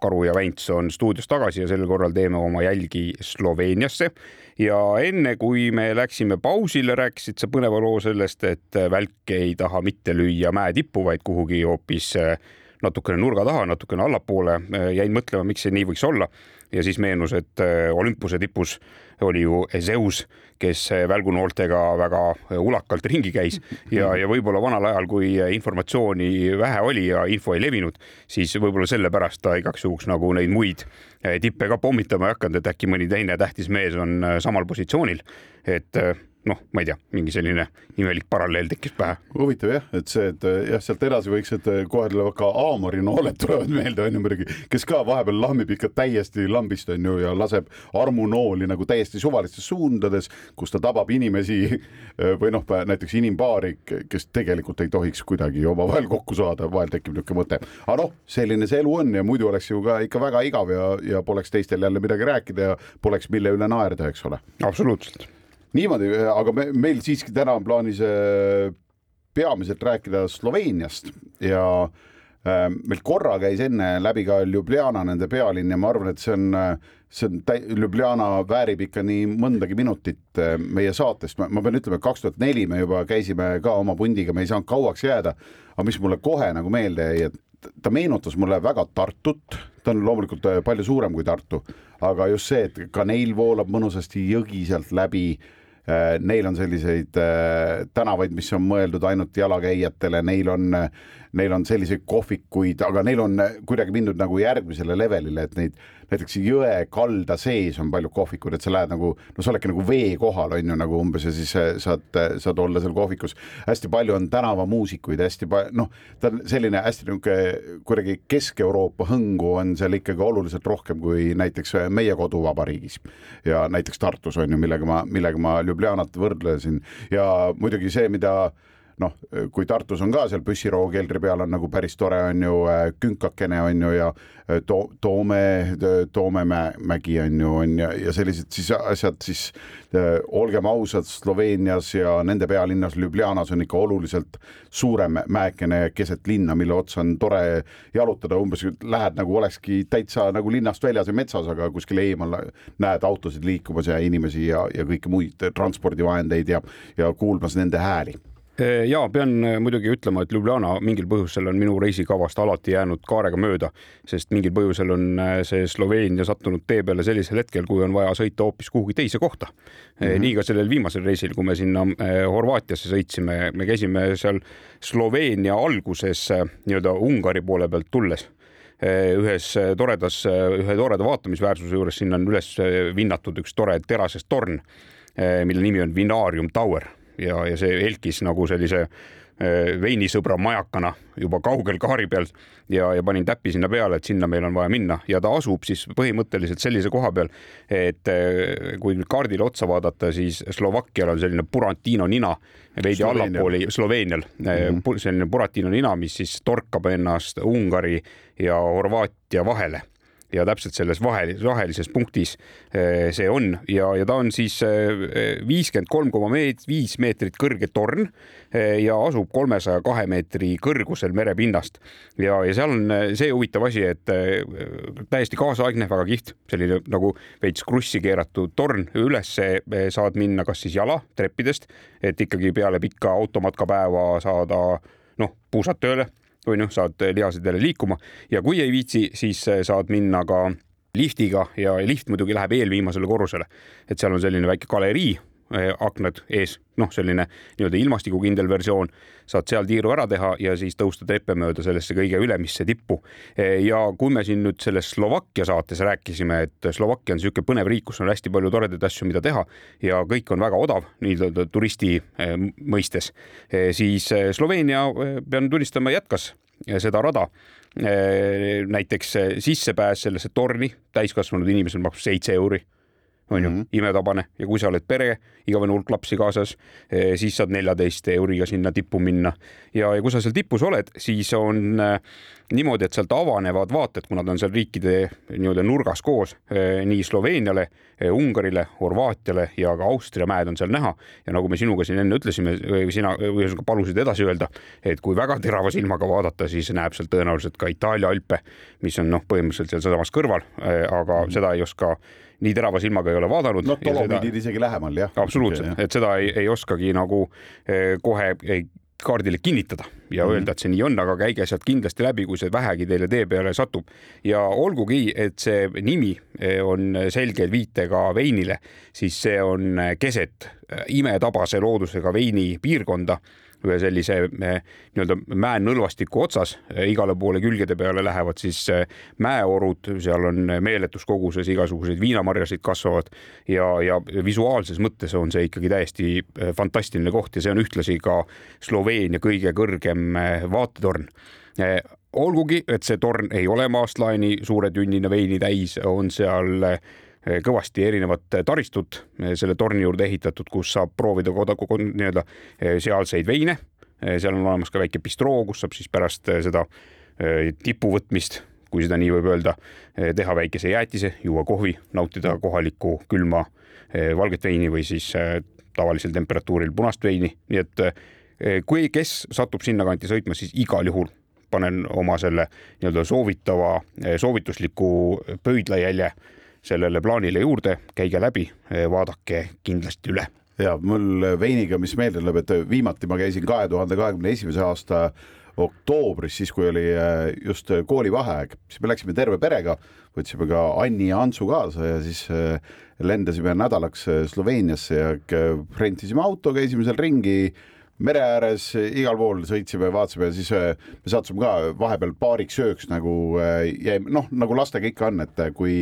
S4: Karu ja Vänts on stuudios tagasi ja sel korral teeme oma jälgi Sloveeniasse. ja enne kui me läksime pausile, rääkisid sa põneva loo sellest, et välk ei taha mitte lüüa mäetippu, vaid kuhugi hoopis eh, natukene nurga taha, natukene allapoole. jäin mõtlema, miks see nii võiks olla ja siis meenus, et eh, olümpuse tipus oli ju Zeus, kes välgunooltega väga ulakalt ringi käis ja, ja võib-olla vanal ajal, kui informatsiooni vähe oli ja info ei levinud, siis võib-olla sellepärast ta igaks juhuks nagu neid muid tippe ka pommitama ei hakanud, et äkki mõni teine tähtis mees on samal positsioonil. et noh, ma ei tea, mingi selline imelik paralleel tekkis pähe.
S3: huvitav jah, et see, et jah, sealt edasi võiks, et kohe tulevad ka aamorinooled tulevad meelde onju muidugi, kes ka vahepeal lambib ikka täiesti lambist onju ja laseb armunooli nagu täiesti suvalistes suundades, kus ta tabab inimesi või noh, näiteks inimpaari, kes tegelikult ei tohiks kuidagi omavahel kokku saada, vahel tekib niisugune mõte. aga noh, selline see elu on ja muidu oleks ju ka ikka väga igav ja, ja poleks teistel jälle midagi rääkida ja poleks, mille üle naerda, eks ole.
S4: absoluutselt
S3: niimoodi, aga me, meil siiski täna on plaanis äh, peamiselt rääkida Sloveeniast ja äh, meil korra käis enne läbi ka Ljubljana, nende pealinn ja ma arvan, et see on, see on, Ljubljana väärib ikka nii mõndagi minutit äh, meie saatest, ma pean ütlema, et kaks tuhat neli me juba käisime ka oma pundiga, me ei saanud kauaks jääda, aga mis mulle kohe nagu meelde jäi, et ta meenutas mulle väga Tartut, ta on loomulikult palju suurem kui Tartu, aga just see, et ka neil voolab mõnusasti jõgi sealt läbi Äh, neil on selliseid äh, tänavaid, mis on mõeldud ainult jalakäijatele, neil on, neil on selliseid kohvikuid, aga neil on kuidagi mindud nagu järgmisele levelile, et neid näiteks jõe kalda sees on palju kohvikuid, et sa lähed nagu, no sa oledki nagu vee kohal, on ju, nagu umbes ja siis äh, saad, saad olla seal kohvikus. hästi palju on tänavamuusikuid, hästi palju, noh, ta on selline hästi niisugune kuidagi Kesk-Euroopa hõngu on seal ikkagi oluliselt rohkem kui näiteks meie koduvabariigis ja näiteks Tartus on ju, millega ma, millega ma Ljubljanat võrdlesin ja muidugi see, mida noh, kui Tartus on ka seal püssiroo keldri peal on nagu päris tore, on ju äh, künkakene on ju ja äh, to-, Toome, Toomemägi on ju, on ja, ja sellised siis asjad siis äh, olgem ausad, Sloveenias ja nende pealinnas Ljubljanas on ikka oluliselt suurem mäekene keset linna, mille otsa on tore jalutada, umbes lähed nagu olekski täitsa nagu linnast väljas ja metsas, aga kuskil eemal näed autosid liikumas ja inimesi ja, ja kõiki muid transpordivahendeid ja, ja kuulmas nende hääli
S4: ja pean äh, muidugi ütlema, et Ljubljana mingil põhjusel on minu reisikavast alati jäänud kaarega mööda, sest mingil põhjusel on äh, see Sloveenia sattunud tee peale sellisel hetkel, kui on vaja sõita hoopis kuhugi teise kohta mm. -hmm. nii ka sellel viimasel reisil, kui me sinna Horvaatiasse sõitsime, me käisime seal Sloveenia alguses nii-öelda Ungari poole pealt tulles ühes toredas, ühe toreda vaatamisväärsuse juures, sinna on üles vinnatud üks tore terasest torn, mille nimi on Vinarium Tower ja, ja see helkis nagu sellise äh, veinisõbra majakana juba kaugel kaari peal ja, ja panin täppi sinna peale, et sinna meil on vaja minna. Ja ta asub siis põhimõtteliselt sellise koha peal, et äh, kui nüüd kaardile otsa vaadata, siis Slovakkial on selline Buratino nina veidi allapoole Sloveenial. Mm -hmm. selline Buratino nina, mis siis torkab ennast Ungari ja Horvaatia vahele ja täpselt selles vahel, vahelises punktis eh, see on ja, ja ta on siis eh, viiskümmend kolm koma viis meetrit kõrge torn eh, ja asub kolmesaja kahe meetri kõrgusel merepinnast. ja, ja seal on see huvitav asi, et täiesti kaasaegne, väga kihvt, selline nagu veits krussi keeratud torn, ülesse saad minna kas siis jala treppidest, et ikkagi peale pikka automatkapäeva saada noh, puusad tööle on ju, saad lihased jälle liikuma. Ja kui ei viitsi, siis saad minna ka liftiga ja lift muidugi läheb eelviimasele korrusele, et seal on selline väike galerii eh, aknad ees, noh, selline nii-öelda ilmastikukindel versioon, saad seal tiiru ära teha ja siis tõusta treppe mööda sellesse kõige ülemisse tippu. Eh, ja kui me siin nüüd selles Slovakkia saates rääkisime, et Slovakkia on niisugune põnev riik, kus on hästi palju toredaid asju, mida teha ja kõik on väga odav nii-öelda turisti eh, mõistes, siis Sloveenia, pean tunnistama, jätkas seda rada. näiteks sissepääs sellesse torni täiskasvanud inimesel maksab seitse euri on ju mm -hmm. imetabane ja kui sa oled pere, igavene hulk lapsi kaasas, siis saad neljateist euriga sinna tippu minna ja, ja kui sa seal tipus oled, siis on äh, niimoodi, et sealt avanevad vaated, kuna ta on seal riikide nii-öelda nurgas koos, nii Sloveeniale, Ungarile, Horvaatiale ja ka Austria mäed on seal näha ja nagu me sinuga siin enne ütlesime või sina ühesõnaga palusid edasi öelda, et kui väga terava silmaga vaadata, siis näeb sealt tõenäoliselt ka Itaalia Alpe, mis on noh, põhimõtteliselt sealsamas kõrval, aga mm -hmm. seda ei oska nii terava silmaga ei ole vaadanud.
S3: no Dolomidid seda... isegi lähemal jah.
S4: absoluutselt, et seda ei, ei oskagi nagu eh, kohe ei, kaardile kinnitada ja mm -hmm. öelda, et see nii on, aga käige sealt kindlasti läbi, kui see vähegi teile tee peale satub. ja olgugi, et see nimi eh, on selge viitega veinile, siis see on keset eh, imetabase loodusega veini piirkonda ühe sellise eh, nii-öelda mäenõlvastiku otsas, eh, igale poole külgede peale lähevad siis eh, mäeorud, seal on meeletus koguses igasuguseid viinamarjasid kasvavad ja, ja visuaalses mõttes on see ikkagi täiesti fantastiline koht ja see on ühtlasi ka Sloveenia kõige kõrgem vaatetorn. Olgugi, et see torn ei ole maastlaeni suure tünnina veini täis, on seal kõvasti erinevat taristut eh, selle torni juurde ehitatud, kus saab proovida nii-öelda eh, sealseid veine. seal on olemas ka väike bistroo, kus saab siis pärast seda tipu võtmist, kui seda nii võib öelda, teha väikese jäätise, juua kohvi, nautida kohalikku külma valget veini või siis tavalisel temperatuuril punast veini, nii et kui, kes satub sinnakanti sõitma, siis igal juhul panen oma selle nii-öelda soovitava, soovitusliku pöidlajälje sellele plaanile juurde, käige läbi, vaadake kindlasti üle.
S3: Ja mul veiniga, mis meelde tuleb, et viimati ma käisin kahe tuhande kahekümne esimese aasta oktoobris, siis kui oli äh, just koolivaheaeg, siis me läksime terve perega, võtsime ka Anni ja Antsu kaasa ja siis äh, lendasime nädalaks äh, Sloveeniasse ja rentisime auto, käisime seal ringi mere ääres igal pool sõitsime, vaatasime siis äh, me sattusime ka vahepeal paariks ööks nagu äh, jäime, noh, nagu lastega ikka on, et äh, kui,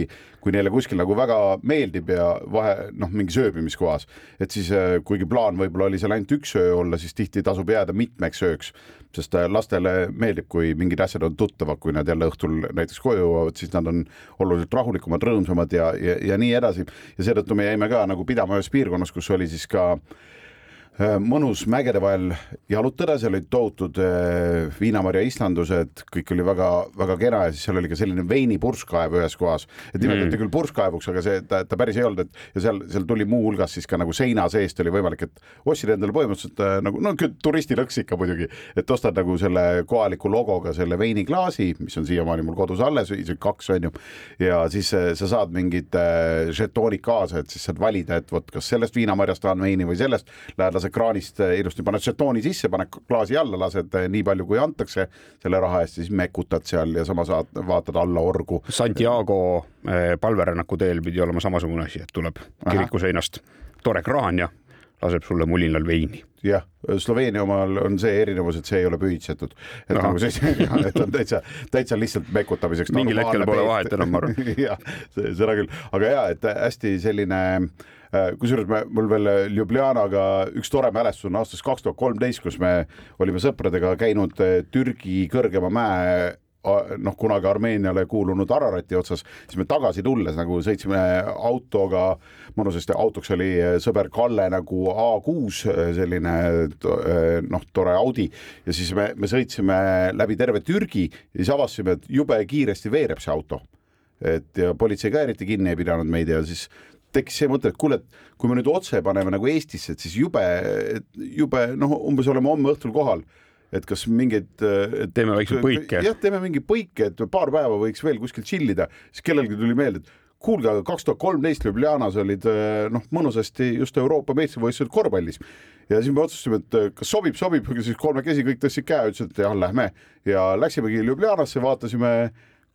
S3: kui neile kuskil nagu väga meeldib ja vahe noh, mingis ööbimiskohas, et siis kuigi plaan võib-olla oli seal ainult üks öö olla, siis tihti tasub jääda mitmeks ööks, sest lastele meeldib, kui mingid asjad on tuttavad, kui nad jälle õhtul näiteks koju jõuavad, siis nad on oluliselt rahulikumad, rõõmsamad ja, ja, ja nii edasi. ja seetõttu me jäime ka nagu pidama ühes piirkonnas, kus oli siis ka Äh, mõnus mägede vahel jalutada, seal olid tohutud äh, viinamarja istandused, kõik oli väga-väga kena ja siis seal oli ka selline veinipurskkaev ühes kohas, et nimetati mm. küll purskkaevuks, aga see, ta, ta päris ei olnud, et ja seal, seal tuli muuhulgas siis ka nagu seina seest oli võimalik, et ostsid endale põhimõtteliselt äh, nagu no turistilõks ikka muidugi, et ostad nagu selle kohaliku logoga selle veiniklaasi, mis on siiamaani mul kodus alles, isegi kaks on ju, ja siis sa saad mingid žetoonid kaasa, et siis saad valida, et vot kas sellest viinamarjast tahan veini või sellest, lähed lased kraanist äh, ilusti, paned žetooni sisse, paned klaasi alla, lased äh, nii palju, kui antakse selle raha eest, siis mekutad seal ja samas vaatad alla orgu.
S4: Santiago palverännaku teel pidi olema samasugune asi, et tuleb kiriku seinast tore kraan ja laseb sulle mulinal veini.
S3: jah, Sloveenia omal on see erinevus, et see ei ole pühitsetud, et Aha. nagu see, et on täitsa, täitsa lihtsalt mekutamiseks.
S4: mingil hetkel pole vahet enam, ma arvan.
S3: jah, seda küll, aga ja, et hästi selline äh, kusjuures me, mul veel Ljubljanaga üks tore mälestus on aastast kaks tuhat kolmteist, kus me olime sõpradega käinud äh, Türgi kõrgema mäe noh, kunagi Armeeniale kuulunud Ararati otsas, siis me tagasi tulles nagu sõitsime autoga, mõnusasti autoks oli sõber Kalle nagu A6 selline noh, tore Audi ja siis me, me sõitsime läbi terve Türgi ja siis avastasime, et jube kiiresti veereb see auto. et ja politsei ka eriti kinni ei pidanud meid ja siis tekkis see mõte, et kuule, et kui me nüüd otse paneme nagu Eestisse, et siis jube, jube noh, umbes oleme homme õhtul kohal et kas mingeid.
S4: teeme väikse põike.
S3: jah, teeme mingi põike, et paar päeva võiks veel kuskil chill ida, siis kellelgi tuli meelde, et kuulge, aga kaks tuhat kolmteist Ljubljanas olid noh, mõnusasti just Euroopa meistrivõistlused korvpallis ja siis me otsustasime, et kas sobib, sobib, siis kolmekesi kõik tõstsid käe, ütlesid, et jah, lähme ja läksimegi Ljubljanasse, vaatasime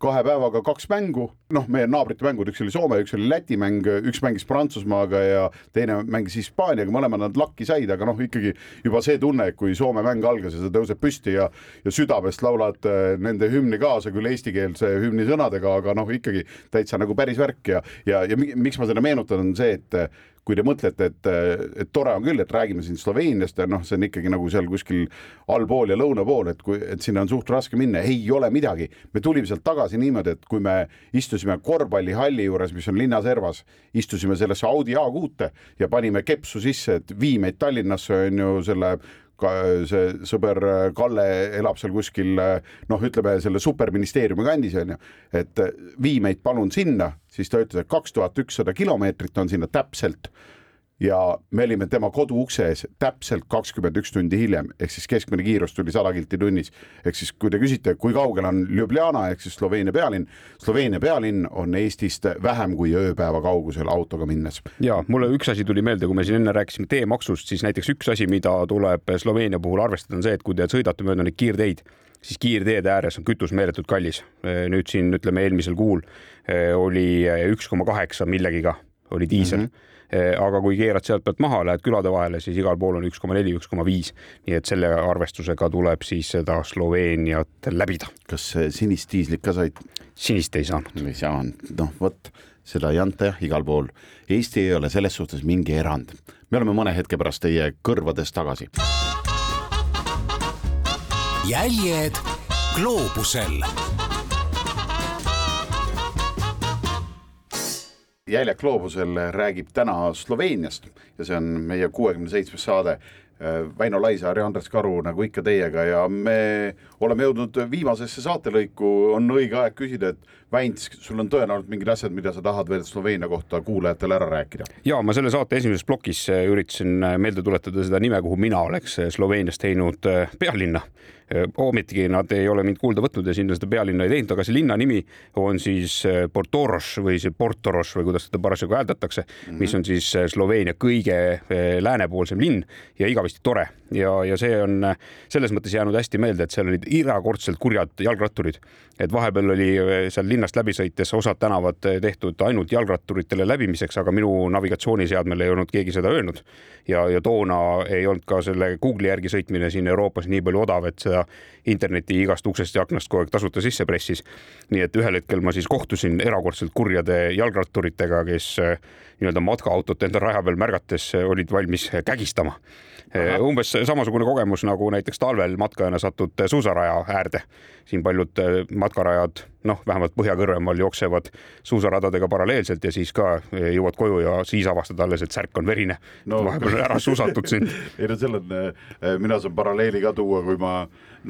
S3: kahe päevaga kaks mängu, noh, meie naabrite mängud, üks oli Soome, üks oli Läti mäng, üks mängis Prantsusmaaga ja teine mängis Hispaaniaga, mõlemad nad lakki said, aga noh, ikkagi juba see tunne, kui Soome mäng algas ja sa tõused püsti ja ja südamest laulad äh, nende hümni kaasa, küll eestikeelse hümni sõnadega, aga noh, ikkagi täitsa nagu päris värk ja ja, ja miks ma seda meenutan, on see, et kui te mõtlete, et, et tore on küll, et räägime siin Sloveeniast ja noh, see on ikkagi nagu seal kuskil allpool ja lõuna pool, et kui, et sinna on suht raske minna, ei ole midagi. me tulime sealt tagasi niimoodi, et kui me istusime korvpallihalli juures, mis on linna servas, istusime sellesse Audi A6-te ja panime kepsu sisse, et vii meid Tallinnasse on ju selle see sõber Kalle elab seal kuskil noh, ütleme selle superministeeriumi kandis onju, et vii meid palun sinna, siis ta ütles, et kaks tuhat ükssada kilomeetrit on sinna täpselt ja me olime tema kodu ukse ees täpselt kakskümmend üks tundi hiljem, ehk siis keskmine kiirus tuli sada kilti tunnis. ehk siis, kui te küsite, kui kaugel on Ljubljana ehk siis Sloveenia pealinn, Sloveenia pealinn on Eestist vähem kui ööpäeva kaugusel autoga minnes.
S4: ja mulle üks asi tuli meelde, kui me siin enne rääkisime teemaksust, siis näiteks üks asi, mida tuleb Sloveenia puhul arvestada, on see, et kui te sõidate mööda neid kiirteid, siis kiirteede ääres on kütus meeletult kallis. nüüd siin ütleme eelmisel kuul eh, oli üks koma kaheksa millegiga oli diisel mm. -hmm Eh, aga kui keerad sealt pealt maha, lähed külade vahele, siis igal pool on üks koma neli, üks koma viis. nii et selle arvestusega tuleb siis seda Sloveeniat läbida.
S3: kas sinist diislit ka said?
S4: sinist ei saanud.
S3: ei saanud, noh vot seda ei anta jah, igal pool. Eesti ei ole selles suhtes mingi erand. me oleme mõne hetke pärast teie kõrvades tagasi.
S2: jäljed gloobusel
S3: Jäljak gloobusel räägib täna Sloveeniast ja see on meie kuuekümne seitsmes saade. Väino Laisaar ja Andres Karu nagu ikka teiega ja me oleme jõudnud viimasesse saatelõiku, on õige aeg küsida, et Väints, sul on tõenäoliselt mingid asjad, mida sa tahad veel Sloveenia kohta kuulajatele ära rääkida?
S4: ja ma selle saate esimeses plokis üritasin meelde tuletada seda nime, kuhu mina oleks Sloveenias teinud pealinna ometigi nad ei ole mind kuulda võtnud ja sinna seda pealinna ei teinud, aga see linna nimi on siis Portoros või see Portoros või kuidas seda parasjagu hääldatakse mm, -hmm. mis on siis Sloveenia kõige läänepoolsem linn ja igavesti tore ja, ja see on selles mõttes jäänud hästi meelde, et seal olid erakordselt kurjad jalgratturid, et vahepeal oli seal linnast läbi sõites osad tänavad tehtud ainult jalgratturitele läbimiseks, aga minu navigatsiooniseadmel ei olnud keegi seda öelnud ja, ja toona ei olnud ka selle Google'i järgi sõitmine siin Euroopas nii palju odav, et seda interneti igast uksest ja aknast kogu aeg tasuta sisse pressis. nii et ühel hetkel ma siis kohtusin erakordselt kurjade jalgratturitega, kes nii-öelda matkaautot enda raja peal märgates olid valmis kägistama. umbes samasugune kogemus nagu näiteks talvel matkajana satud suusaraja äärde. siin paljud matkarajad, noh, vähemalt Põhja-Kõrvemaal jooksevad suusaradadega paralleelselt ja siis ka jõuad koju ja siis avastad alles, et särk on verine. No.. vahepeal ära susatud sind.
S3: Ei no selle, mina saan paralleeli ka tuua, kui ma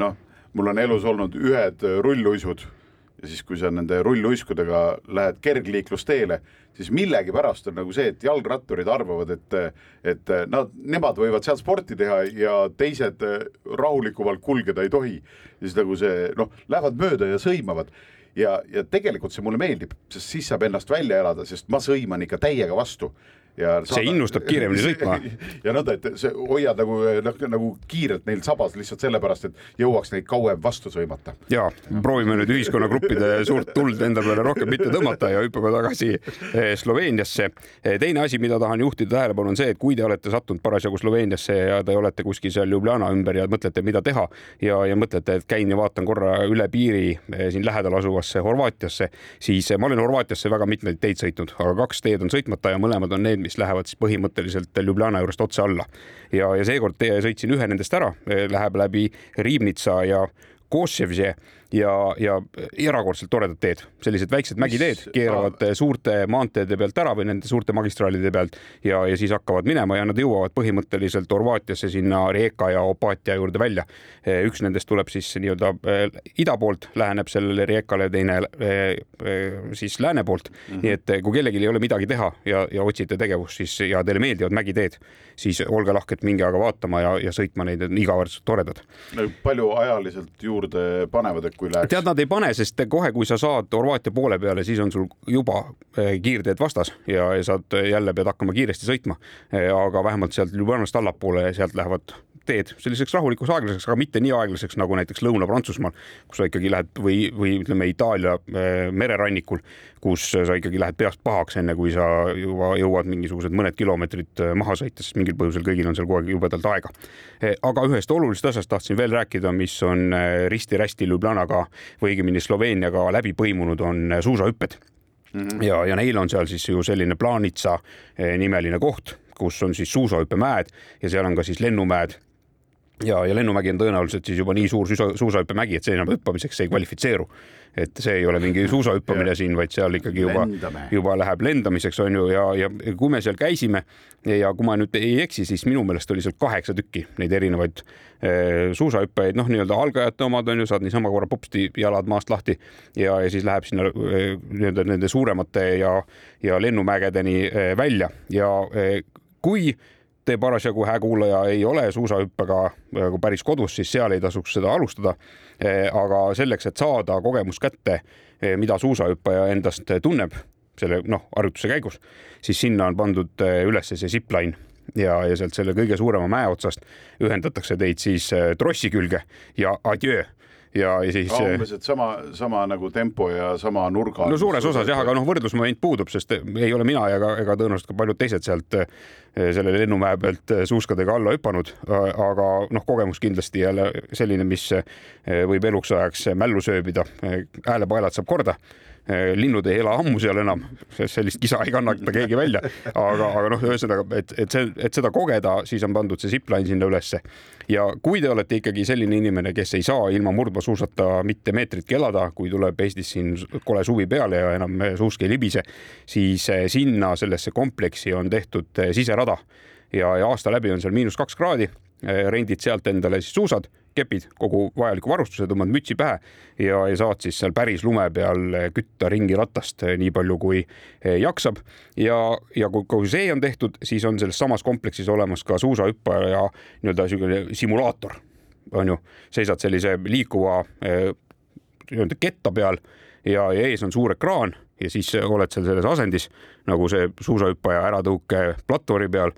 S3: noh, mul on elus olnud ühed rulluisud ja siis, kui sa nende rulluiskudega lähed kergliiklusteele, siis millegipärast on nagu see, et jalgratturid arvavad, et, et nad, nemad võivad seal sporti teha ja teised rahulikumalt kulgeda ei tohi. ja siis nagu see noh, lähevad mööda ja sõimavad ja, ja tegelikult see mulle meeldib, sest siis saab ennast välja elada, sest ma sõiman ikka täiega vastu ja
S4: see innustab kiiremini sõitma.
S3: ja nõnda, et see hoiad nagu noh, nagu kiirelt neil sabas lihtsalt sellepärast, et jõuaks neid kauem vastu sõimata.
S4: ja proovime nüüd ühiskonnagruppide suurt tuld enda peale rohkem mitte tõmmata ja hüppame tagasi eh, Sloveeniasse. Eh, teine asi, mida tahan juhtida tähelepanu, on see, et kui te olete sattunud parasjagu Sloveeniasse ja te olete kuskil seal Ljubljana ümber ja mõtlete, mida teha ja, ja mõtlete, et käin ja vaatan korra üle piiri eh, siin lähedal asuvasse Horvaatiasse, siis ma olen Horvaatiasse väga mitmeid teid sõitnud, aga kaks teed on sõitmata ja mõlemad on need, mis lähevad siis põhimõtteliselt Ljubljana juurest otse alla. ja, ja seekord sõitsin ühe nendest ära, läheb läbi Riibnitsa ja Koševje ja, ja erakordselt toredad teed, sellised väiksed mägiteed keeravad suurte maanteede pealt ära või nende suurte magistraalide pealt ja, ja siis hakkavad minema ja nad jõuavad põhimõtteliselt Horvaatiasse sinna Rijeka ja Opatia juurde välja. üks nendest tuleb siis nii-öelda eh, ida poolt, läheneb sellele Rijekale, teine eh, eh, siis lääne poolt mm. -hmm. nii et kui kellelgi ei ole midagi teha ja, ja otsite tegevust, siis ja teile meeldivad mägiteed, siis olge lahked, minge aga vaatama ja, ja sõitma neid, need on igavõrdselt toredad.
S3: palju ajaliselt juurde panevad, et kui läheks?
S4: tead, nad ei pane, sest kohe, kui sa saad Horvaatia poole peale, siis on sul juba eh, kiirteed vastas ja, saad eh, jälle pead hakkama kiiresti sõitma. Eh, aga vähemalt sealt Ljubljanast allapoole, sealt lähevad teed selliseks rahulikuks aeglaseks, aga mitte nii aeglaseks nagu näiteks Lõuna-Prantsusmaal, kus sa ikkagi lähed või, või ütleme Itaalia äh, mererannikul, kus sa ikkagi lähed peast pahaks, enne kui sa juba jõuad mingisugused mõned kilomeetrid äh, maha sõita, sest mingil põhjusel kõigil on seal kogu aeg jubedalt aega. Äh, aga ühest olulisest asjast tahtsin veel rääkida, mis on risti-rästi Ljubljanaga või õigemini Sloveeniaga läbi põimunud, on suusahüpped -hmm. ja, ja neil on seal siis ju selline Plaanitsa nimeline koht, kus on siis suusahüppemäed ja seal on ka siis lennumäed ja, ja lennumägi on tõenäoliselt siis juba nii suur suusa, suusahüppemägi, et see enam hüppamiseks ei kvalifitseeru. et see ei ole mingi suusahüppamine siin, vaid seal ikkagi juba, juba läheb lendamiseks on ju ja, ja kui me seal käisime ja kui ma nüüd ei eksi, siis minu meelest oli seal kaheksa tükki neid erinevaid e, suusahüppajaid, noh, nii-öelda algajate omad on ju, saad niisama korra popsti jalad maast lahti ja, ja siis läheb sinna e, nii-öelda nende suuremate ja, ja lennumägedeni e, välja. Ja e, kui te parasjagu, hää kuulaja, ei ole suusahüppega nagu päris kodus, siis seal ei tasuks seda alustada. Eh, aga selleks, et saada kogemus kätte, eh, mida suusahüppaja endast tunneb selle noh, harjutuse käigus, siis sinna on pandud üles see zipline ja, ja sealt selle kõige suurema mäe otsast ühendatakse teid siis trossi külge ja adjöö ja, ja siis.
S3: umbes, et sama, sama nagu tempo ja sama nurga.
S4: no suures osas jah, aga noh, võrdlusmoment puudub, sest ei ole mina ega, ega tõenäoliselt ka paljud teised sealt eh, selle lennumäe pealt eh, suuskadega alla hüpanud, aga noh, kogemus kindlasti jälle selline, mis eh, võib eluks ajaks mällu sööbida. häälepaelad saab korda Eh, linnud ei ela ammu seal enam, sellist kisa ei kannata keegi välja, aga, aga noh, ühesõnaga, et, et see, et seda kogeda, siis on pandud see zipline sinna ülesse. ja kui te olete ikkagi selline inimene, kes ei saa ilma murdmaasuusata mitte meetritki elada, kui tuleb Eestis siin kole suvi peale ja enam suuski ei libise, siis eh, sinna sellesse kompleksi on tehtud eh, siserada. Ja, ja aasta läbi on seal miinus kaks kraadi rendid sealt endale siis suusad kepid, kogu vajaliku varustuse, tõmbad mütsi pähe ja, ja saad siis seal päris lume peal kütta ringi ratast eh, nii palju, kui eh, jaksab. ja, ja kui, kui see on tehtud, siis on selles samas kompleksis olemas ka suusahüppaja nii-öelda niisugune simulaator, on ju, seisad sellise liikuva eh, nii-öelda ketta peal ja, ja ees on suur ekraan ja siis oled seal selles asendis nagu see suusahüppaja äratõuke platvormi peal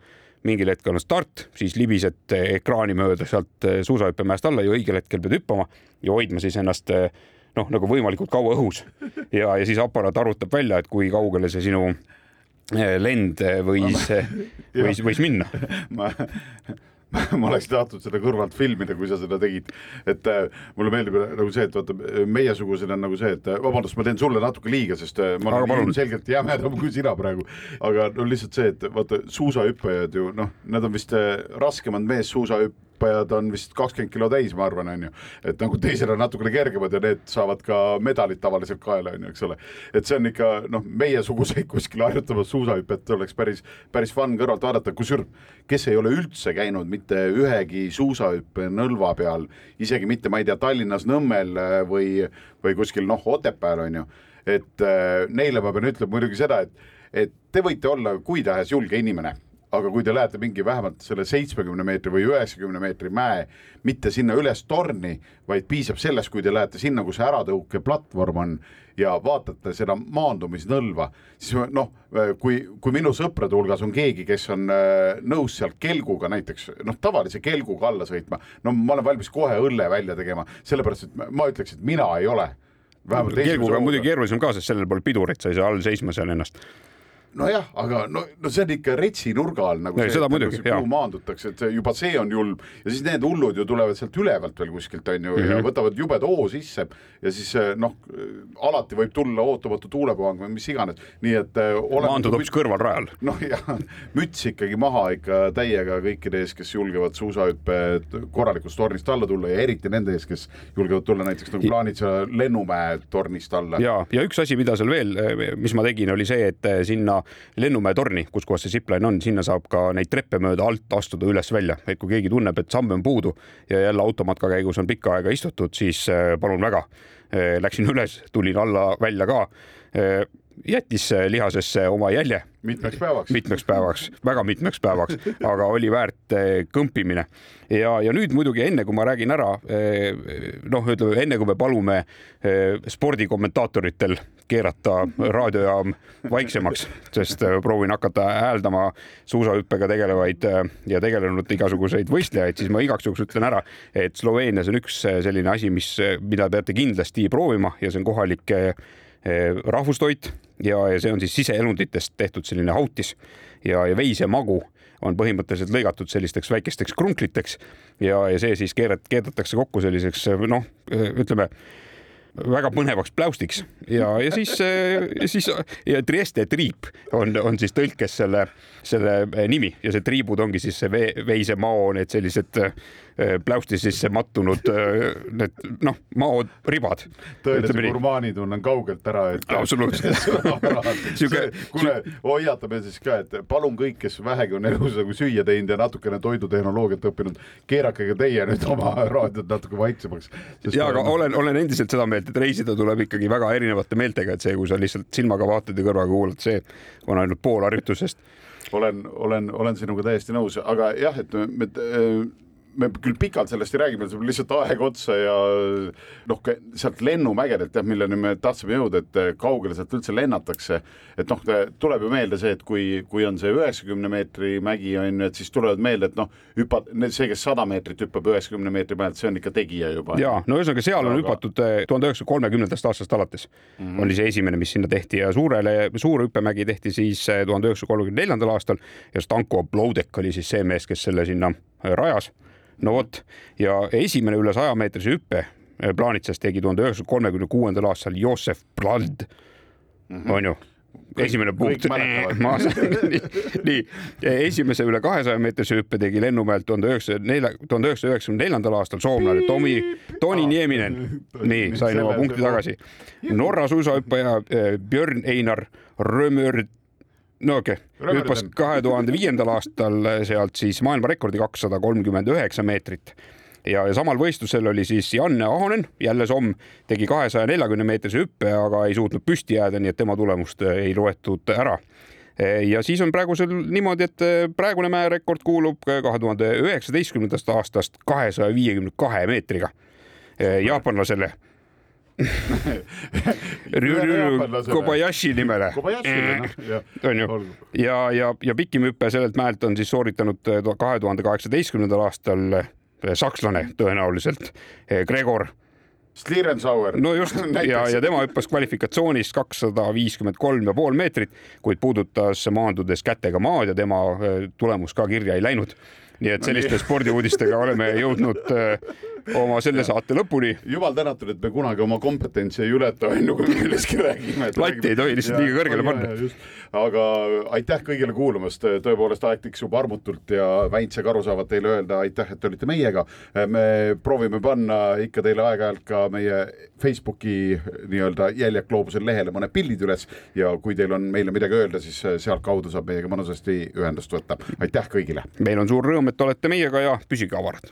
S4: mingil hetkel on start, siis libised ekraani mööda sealt eh, suusahüppemäest alla ja õigel hetkel pead hüppama ja hoidma siis ennast eh, noh, nagu võimalikult kaua õhus ja, ja siis aparaat arvutab välja, et kui kaugele see sinu eh, lend võis, võis, võis minna.
S3: ma ma oleks tahtnud seda kõrvalt filmida, kui sa seda tegid. et äh, mulle meeldib nagu see, et vaata meiesugusel on nagu see, et äh, vabandust, ma teen sulle natuke liiga, sest äh, ma olen selgelt jämedam kui sina praegu. aga no lihtsalt see, et vaata suusahüppajad ju noh, nad on vist äh, raskemad meessuusahüppajad hüppajad on vist kakskümmend kilo täis, ma arvan, on ju. et nagu teised on natukene kergemad ja need saavad ka medalid tavaliselt kaela, on ju, eks ole. et see on ikka noh, meiesuguseid kuskil harjutamas suusahüpet oleks päris, päris fun kõrvalt vaadata, kusjuures kes ei ole üldse käinud mitte ühegi suusahüppe nõlva peal, isegi mitte, ma ei tea, Tallinnas Nõmmel äh, või, või kuskil noh, Otepääl on ju, et äh, neile ma pean ütlema muidugi seda, et, et te võite olla kui tahes julge inimene aga kui te lähete mingi vähemalt selle seitsmekümne meetri või üheksakümne meetri mäe, mitte sinna üles torni, vaid piisab sellest, kui te lähete sinna, kus äratõukeplatvorm on ja vaatate seda maandumisnõlva, siis noh, kui, kui minu sõprade hulgas on keegi, kes on äh, nõus sealt kelguga näiteks noh, tavalise kelguga alla sõitma, no ma olen valmis kohe õlle välja tegema, sellepärast et ma ütleks, et mina ei ole
S4: kelguga on muidugi keerulisem ka, sest sellel pole pidurit, sa ei saa all seisma seal ennast
S3: nojah, aga no, no see on ikka retsi nurga all nagu
S4: no, see, seda muidugi,
S3: kuhu maandutakse, et juba see on julm ja siis need hullud ju tulevad sealt ülevalt veel kuskilt onju mm -hmm. ja mhm. võtavad jubeda hoo sisse ja siis eh, noh, alati võib tulla ootamatu tuulepuhang või mis iganes, nii et
S4: äh, maandud hoopis kõrvalrajal.
S3: noh jah, müts ikkagi maha ikka täiega kõikide ees, kes julgevad suusahüppe korralikust tornist alla tulla ja eriti nende ees, kes julgevad tulla näiteks nagu Plaanitsa lennumäe tornist alla.
S4: ja, ja üks asi, mida seal veel, eh, mis ma tegin, oli see, et sinna sinna Lennumäe torni, kus kohas see zipline on, sinna saab ka neid treppe mööda alt astuda üles-välja, et kui keegi tunneb, et samme on puudu ja jälle automatka käigus on pikka aega istutud, siis äh, palun väga. Äh, läksin üles, tulin alla välja ka äh, jättis lihasesse oma jälje.
S3: mitmeks päevaks.
S4: mitmeks päevaks, väga mitmeks päevaks, aga oli väärt eh, kõmpimine. ja, ja nüüd muidugi enne, kui ma räägin ära, eh, noh, ütleme enne kui me palume eh, spordikommentaatoritel keerata raadiojaam vaiksemaks, sest proovin hakata hääldama suusahüppega tegelevaid ja tegelenud igasuguseid võistlejaid, siis ma igaks juhuks ütlen ära, et Sloveenias on üks selline asi, mis, mida peate kindlasti proovima ja see on kohalik rahvustoit ja, ja see on siis siseelunditest tehtud selline hautis ja, ja veisemagu on põhimõtteliselt lõigatud sellisteks väikesteks krunkliteks ja, ja see siis keerat-, keedetakse kokku selliseks noh, ütleme väga põnevaks pläustiks ja, ja siis, siis ja Trieste triip on, on siis tõlkes selle, selle nimi ja see triibud ongi siis see vee, veisemao, need sellised pläusti sisse mattunud äh, need noh, maoribad.
S3: tõelise gurmaani tunnen kaugelt ära, et.
S4: absoluutselt
S3: Siuke... kuule, hoiatame siis ka, et palun kõik, kes vähegi on elus nagu süüa teinud ja natukene toidutehnoloogiat õppinud, keerake ka teie nüüd oma raadiot natuke vaiksemaks.
S4: ja, aga olen, olen endiselt seda meelt, et reisida tuleb ikkagi väga erinevate meeltega, et see, kui sa lihtsalt silmaga vaatad ja kõrvaga kuulad, see on ainult pool harjutusest
S3: olen, olen, olen sinuga täiesti nõus, aga jah, et me, me me küll pikalt sellest ei räägi, meil saab lihtsalt aeg otsa ja noh, sealt lennumägedelt jah, milleni me tahtsime jõuda, et kaugele sealt üldse lennatakse. et noh, tuleb ju meelde see, et kui, kui on see üheksakümne meetri mägi on ju, et siis tulevad meelde, et noh, hüppad, see, kes sada meetrit hüppab üheksakümne meetri pealt, see on ikka tegija juba.
S4: ja no ühesõnaga, seal on Aga... hüpatud eh, tuhande üheksasaja kolmekümnendast aastast alates mm -hmm. oli see esimene, mis sinna tehti ja suurele, suur hüppemägi tehti siis eh, tuhande üheksasaja kolmekümne neljandal aastal ja Stanko Bloudek oli siis see mees, kes selle sinna eh, rajas no vot ja esimene üle saja meetrise hüppe eh, Plaanitsas tegi tuhande üheksasaja kolmekümne kuuendal aastal Joosef Blald mm, -hmm. onju esimene punkt. nii, nii, esimese üle kahesaja meetrise hüppe tegi Lennumäelt tuhande üheksasaja nelja, tuhande üheksasaja üheksakümne neljandal aastal soomlane Tomi, Toni Nieminen. nii, sain oma punkti tagasi. Norra suusahüppaja eh, Björn Einar Römör no okei okay., hüppas kahe tuhande viiendal aastal sealt siis maailmarekordi kakssada kolmkümmend üheksa meetrit ja, ja samal võistlusel oli siis Janne Ahonen, jälle Somm, tegi kahesaja neljakümne meetrise hüppe, aga ei suutnud püsti jääda, nii et tema tulemust ei loetud ära. ja siis on praegusel niimoodi, et praegune mäerekord kuulub kahe tuhande üheksateistkümnendast aastast kahesaja viiekümne kahe meetriga jaapanlasele Kobayashi nimele.
S3: Noh,
S4: on ju, ja, ja, ja pikim hüpe sellelt mäelt on siis sooritanud äh, kahe tuhande kaheksateistkümnendal aastal äh, sakslane tõenäoliselt, Gregor.
S3: Slirensauer.
S4: no just. Ja, ja tema hüppas kvalifikatsioonis kakssada viiskümmend kolm ja pool meetrit, kuid puudutas maandudes kätega maad ja tema tulemus ka kirja ei läinud nii et selliste no, spordiuudistega oleme jõudnud oma selle saate lõpuni.
S3: jumal tänatud, et me kunagi oma kompetentsi ei ületa, ju, kui me millestki räägime.
S4: latti ei tohi lihtsalt liiga kõrgele panna.
S3: aga aitäh kõigile kuulamast, tõepoolest aeg tiksub armutult ja Väints ja Karu saavad teile öelda aitäh, et olite meiega. me proovime panna ikka teile aeg-ajalt ka meie Facebooki nii-öelda Jäljak gloobusel lehele mõned pildid üles ja kui teil on meile midagi öelda, siis sealtkaudu saab meiega mõnusasti ühendust võtta. aitäh kõigile.
S4: meil on suur rõõm, et olete meiega ja püsige avarad.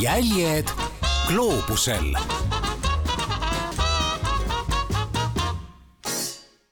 S2: Jäljed gloobusel